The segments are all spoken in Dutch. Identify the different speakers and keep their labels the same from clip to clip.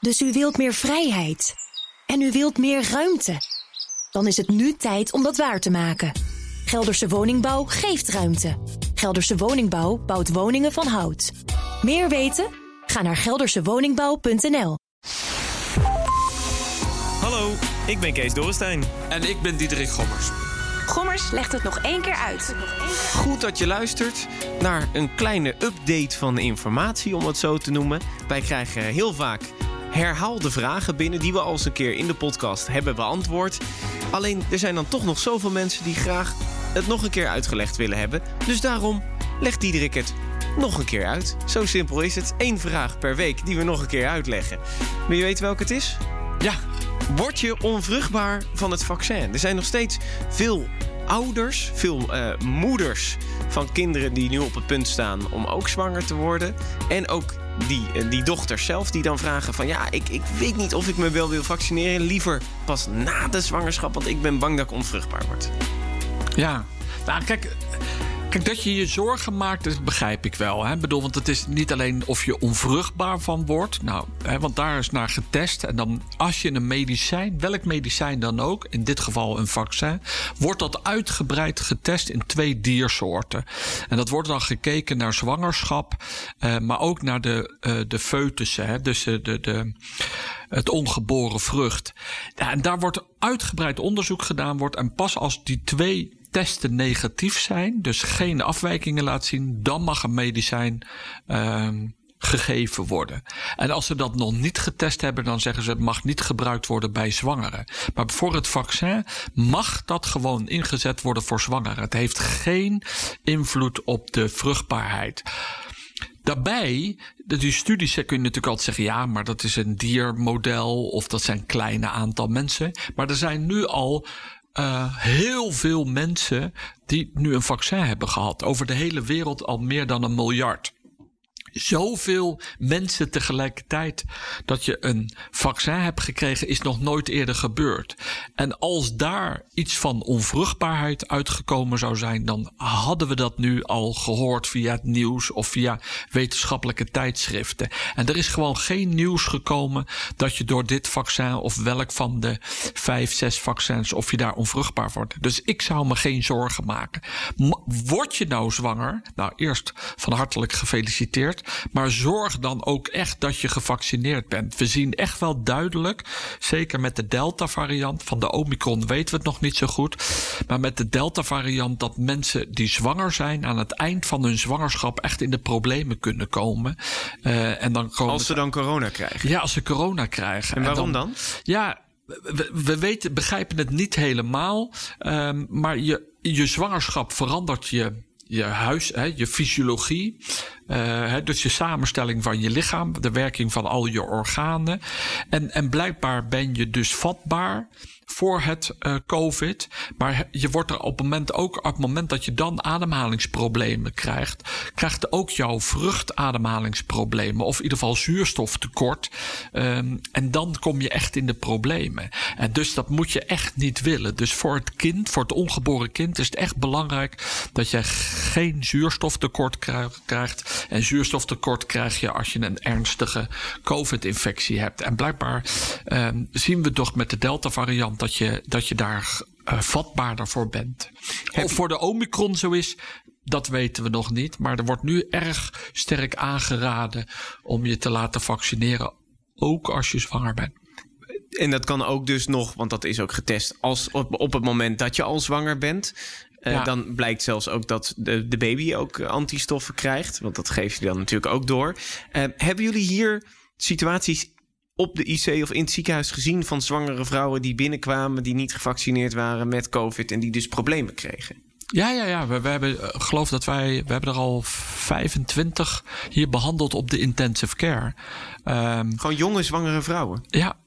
Speaker 1: Dus u wilt meer vrijheid. En u wilt meer ruimte. Dan is het nu tijd om dat waar te maken. Gelderse Woningbouw geeft ruimte. Gelderse Woningbouw bouwt woningen van hout. Meer weten? Ga naar geldersewoningbouw.nl.
Speaker 2: Hallo, ik ben Kees Dorrestein.
Speaker 3: En ik ben Diederik Gommers.
Speaker 4: Gommers legt het nog één keer uit.
Speaker 2: Goed dat je luistert naar een kleine update van informatie, om het zo te noemen. Wij krijgen heel vaak herhaalde vragen binnen die we al eens een keer in de podcast hebben beantwoord. Alleen er zijn dan toch nog zoveel mensen die graag het nog een keer uitgelegd willen hebben. Dus daarom legt Diederik het nog een keer uit. Zo simpel is het. Eén vraag per week die we nog een keer uitleggen. Wil je weten welke het is?
Speaker 3: Ja,
Speaker 2: Word je onvruchtbaar van het vaccin? Er zijn nog steeds veel ouders, veel eh, moeders van kinderen die nu op het punt staan om ook zwanger te worden. En ook die, eh, die dochters zelf die dan vragen van ja, ik, ik weet niet of ik me wel wil vaccineren. Liever pas na de zwangerschap, want ik ben bang dat ik onvruchtbaar word.
Speaker 3: ja. Nou, kijk, kijk, dat je je zorgen maakt, dat begrijp ik wel. Hè? Bedoel, want het is niet alleen of je onvruchtbaar van wordt. Nou, hè, want daar is naar getest. En dan als je een medicijn, welk medicijn dan ook, in dit geval een vaccin, wordt dat uitgebreid getest in twee diersoorten. En dat wordt dan gekeken naar zwangerschap, eh, maar ook naar de, eh, de foetussen, hè? dus de, de, de, het ongeboren vrucht. Ja, en daar wordt uitgebreid onderzoek gedaan wordt. En pas als die twee testen negatief zijn, dus geen afwijkingen laat zien, dan mag een medicijn ehm, gegeven worden. En als ze dat nog niet getest hebben, dan zeggen ze het mag niet gebruikt worden bij zwangeren. Maar voor het vaccin mag dat gewoon ingezet worden voor zwangeren. Het heeft geen invloed op de vruchtbaarheid. Daarbij, die studies kun je natuurlijk altijd zeggen, ja, maar dat is een diermodel of dat zijn kleine aantal mensen. Maar er zijn nu al eh, heel veel mensen die nu een vaccin hebben gehad. Over de hele wereld al meer dan een miljard zoveel mensen tegelijkertijd dat je een vaccin hebt gekregen, is nog nooit eerder gebeurd. En als daar iets van onvruchtbaarheid uitgekomen zou zijn, dan hadden we dat nu al gehoord via het nieuws of via wetenschappelijke tijdschriften. En er is gewoon geen nieuws gekomen dat je door dit vaccin of welk van de vijf, zes vaccins, of je daar onvruchtbaar wordt. Dus ik zou me geen zorgen maken. Word je nou zwanger? Nou, eerst van hartelijk gefeliciteerd. Maar zorg dan ook echt dat je gevaccineerd bent. We zien echt wel duidelijk, zeker met de Delta-variant, van de Omicron weten we het nog niet zo goed. Maar met de Delta-variant dat mensen die zwanger zijn aan het eind van hun zwangerschap echt in de problemen kunnen komen. Eh, en dan komen
Speaker 2: Als ze dan corona krijgen.
Speaker 3: ja, als ze corona krijgen.
Speaker 2: En waarom dan?
Speaker 3: Ja, we, we weten, begrijpen het niet helemaal. ehm, maar je, je zwangerschap verandert je, je huis, hè, je fysiologie. Eh, dus je samenstelling van je lichaam, de werking van al je organen. En, en blijkbaar ben je dus vatbaar voor het eh, COVID. Maar je wordt er op het moment ook, op moment dat je dan ademhalingsproblemen krijgt, krijgt ook jouw vruchtademhalingsproblemen. Of in ieder geval zuurstoftekort. Ehm, en dan kom je echt in de problemen. En dus dat moet je echt niet willen. Dus voor het kind, voor het ongeboren kind, is het echt belangrijk dat je geen zuurstoftekort krij- krijgt. En zuurstoftekort krijg je als je een ernstige COVID-infectie hebt. En blijkbaar ehm, zien we toch met de Delta-variant dat je, dat je daar eh, vatbaarder voor bent. Of voor de Omicron zo is, dat weten we nog niet. Maar er wordt nu erg sterk aangeraden om je te laten vaccineren. Ook als je zwanger bent.
Speaker 2: En dat kan ook dus nog, want dat is ook getest, als op, op het moment dat je al zwanger bent. Eh,
Speaker 3: Ja.
Speaker 2: Dan blijkt zelfs ook dat de, de baby ook antistoffen krijgt. Want dat geeft je dan natuurlijk ook door. Eh, hebben jullie hier situaties op de IC of in het ziekenhuis gezien van zwangere vrouwen die binnenkwamen, die niet gevaccineerd waren met COVID en die dus problemen kregen?
Speaker 3: Ja, ja, ja. We, we hebben, eh, geloof dat wij, we hebben er al 25 hier behandeld op de intensive care. Ehm,
Speaker 2: Gewoon jonge zwangere vrouwen.
Speaker 3: ja,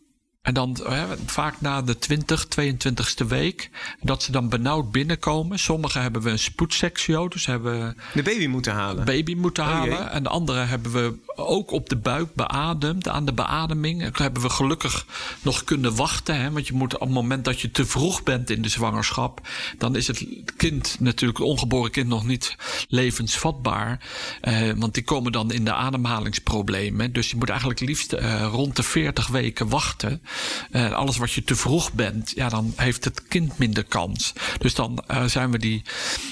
Speaker 3: En dan hè, vaak na de 20, 22ste week. Dat ze dan benauwd binnenkomen. Sommigen hebben we een spoedseksio. Dus hebben
Speaker 2: de baby moeten halen.
Speaker 3: Baby moeten oh halen. En de andere hebben we ook op de buik beademd. Aan de beademing. En hebben we gelukkig nog kunnen wachten. Hè, want je moet op het moment dat je te vroeg bent in de zwangerschap. Dan is het kind natuurlijk, het ongeboren kind, nog niet levensvatbaar. Eh, want die komen dan in de ademhalingsproblemen. Dus je moet eigenlijk liefst eh, rond de 40 weken wachten. Uh, alles wat je te vroeg bent, ja, dan heeft het kind minder kans. Dus dan uh, zijn we die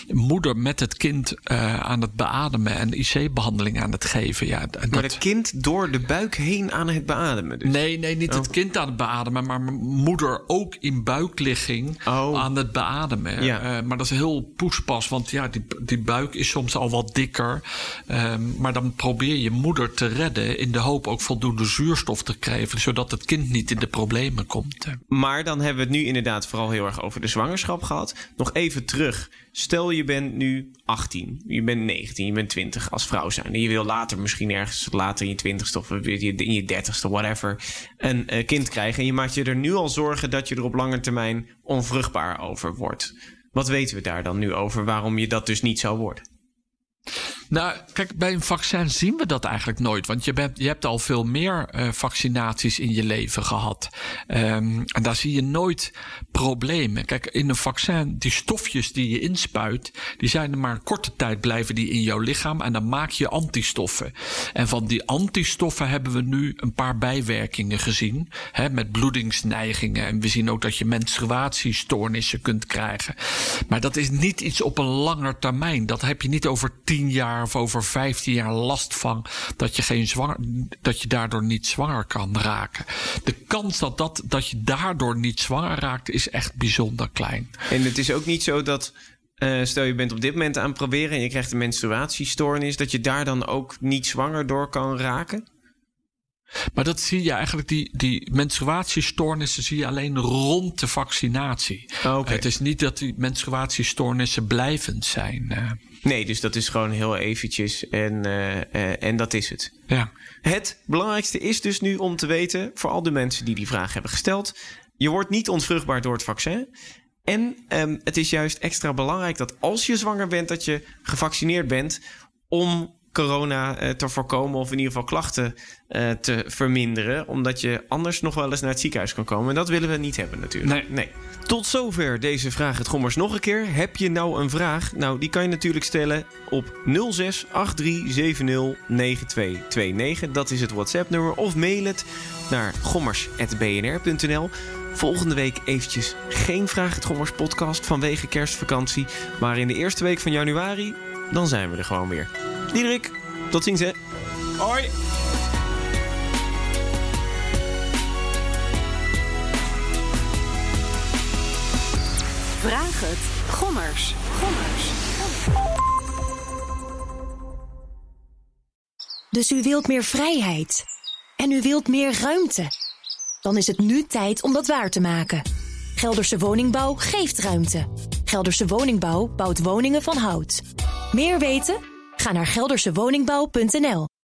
Speaker 3: moeder met het kind uh, aan het beademen en IC-behandeling aan het geven. Ja,
Speaker 2: maar dat... het kind door de buik heen aan het beademen? Dus.
Speaker 3: Nee, nee, niet oh. het kind aan het beademen, maar moeder ook in buikligging oh. aan het beademen. Ja. maar dat is heel poespas, want ja, die, die buik is soms al wat dikker. maar dan probeer je moeder te redden in de hoop ook voldoende zuurstof te krijgen, zodat het kind niet in de problemen komt.
Speaker 2: Maar dan hebben we het nu inderdaad vooral heel erg over de zwangerschap gehad. Nog even terug. Stel je bent nu 18, je bent 19, je bent 20 als vrouw zijn. En je wil later misschien ergens later in je 20ste of in je 30ste, whatever, een uh, kind krijgen. En je maakt je er nu al zorgen dat je er op lange termijn onvruchtbaar over wordt. Wat weten we daar dan nu over waarom je dat dus niet zou worden?
Speaker 3: Nou, kijk, bij een vaccin zien we dat eigenlijk nooit. Want je, bent, je hebt al veel meer uh, vaccinaties in je leven gehad. Um, en daar zie je nooit problemen. Kijk, in een vaccin, die stofjes die je inspuit, die zijn er maar een korte tijd blijven die in jouw lichaam. En dan maak je antistoffen. En van die antistoffen hebben we nu een paar bijwerkingen gezien. Hè, met bloedingsneigingen. En we zien ook dat je menstruatiestoornissen kunt krijgen. Maar dat is niet iets op een langer termijn. Dat heb je niet over tien jaar of over 15 jaar last van dat je, geen zwanger, dat je daardoor niet zwanger kan raken. De kans dat, dat, dat je daardoor niet zwanger raakt is echt bijzonder klein.
Speaker 2: En het is ook niet zo dat uh, stel je bent op dit moment aan het proberen en je krijgt een menstruatiestoornis, dat je daar dan ook niet zwanger door kan raken?
Speaker 3: Maar dat zie je eigenlijk, die, die menstruatiestoornissen zie je alleen rond de vaccinatie.
Speaker 2: Oh, okay.
Speaker 3: Het is niet dat die menstruatiestoornissen blijvend zijn. Uh.
Speaker 2: Nee, dus dat is gewoon heel eventjes en, uh, uh, en dat is het.
Speaker 3: Ja.
Speaker 2: Het belangrijkste is dus nu om te weten, voor al de mensen die die vraag hebben gesteld, je wordt niet ontvruchtbaar door het vaccin. En um, het is juist extra belangrijk dat als je zwanger bent, dat je gevaccineerd bent om corona uh, te voorkomen of in ieder geval klachten uh, te verminderen. Omdat je anders nog wel eens naar het ziekenhuis kan komen. En dat willen we niet hebben natuurlijk.
Speaker 3: Nee.
Speaker 2: nee. Tot zover deze vraag het Gommers nog een keer. Heb je nou een vraag? Nou, die kan je natuurlijk stellen op 06 8370 9229. Dat is het WhatsApp nummer. Of mail het naar gommers.bnr.nl. Volgende week eventjes geen Vraag het Gommers podcast vanwege kerstvakantie. Maar in de eerste week van januari, dan zijn we er gewoon weer. Diederik, tot ziens hè.
Speaker 3: Hoi.
Speaker 4: Vraag het. Gommers. Gommers.
Speaker 1: Dus u wilt meer vrijheid. En u wilt meer ruimte. Dan is het nu tijd om dat waar te maken. Gelderse Woningbouw geeft ruimte. Gelderse Woningbouw bouwt woningen van hout. Meer weten? Ga naar geldersewoningbouw.nl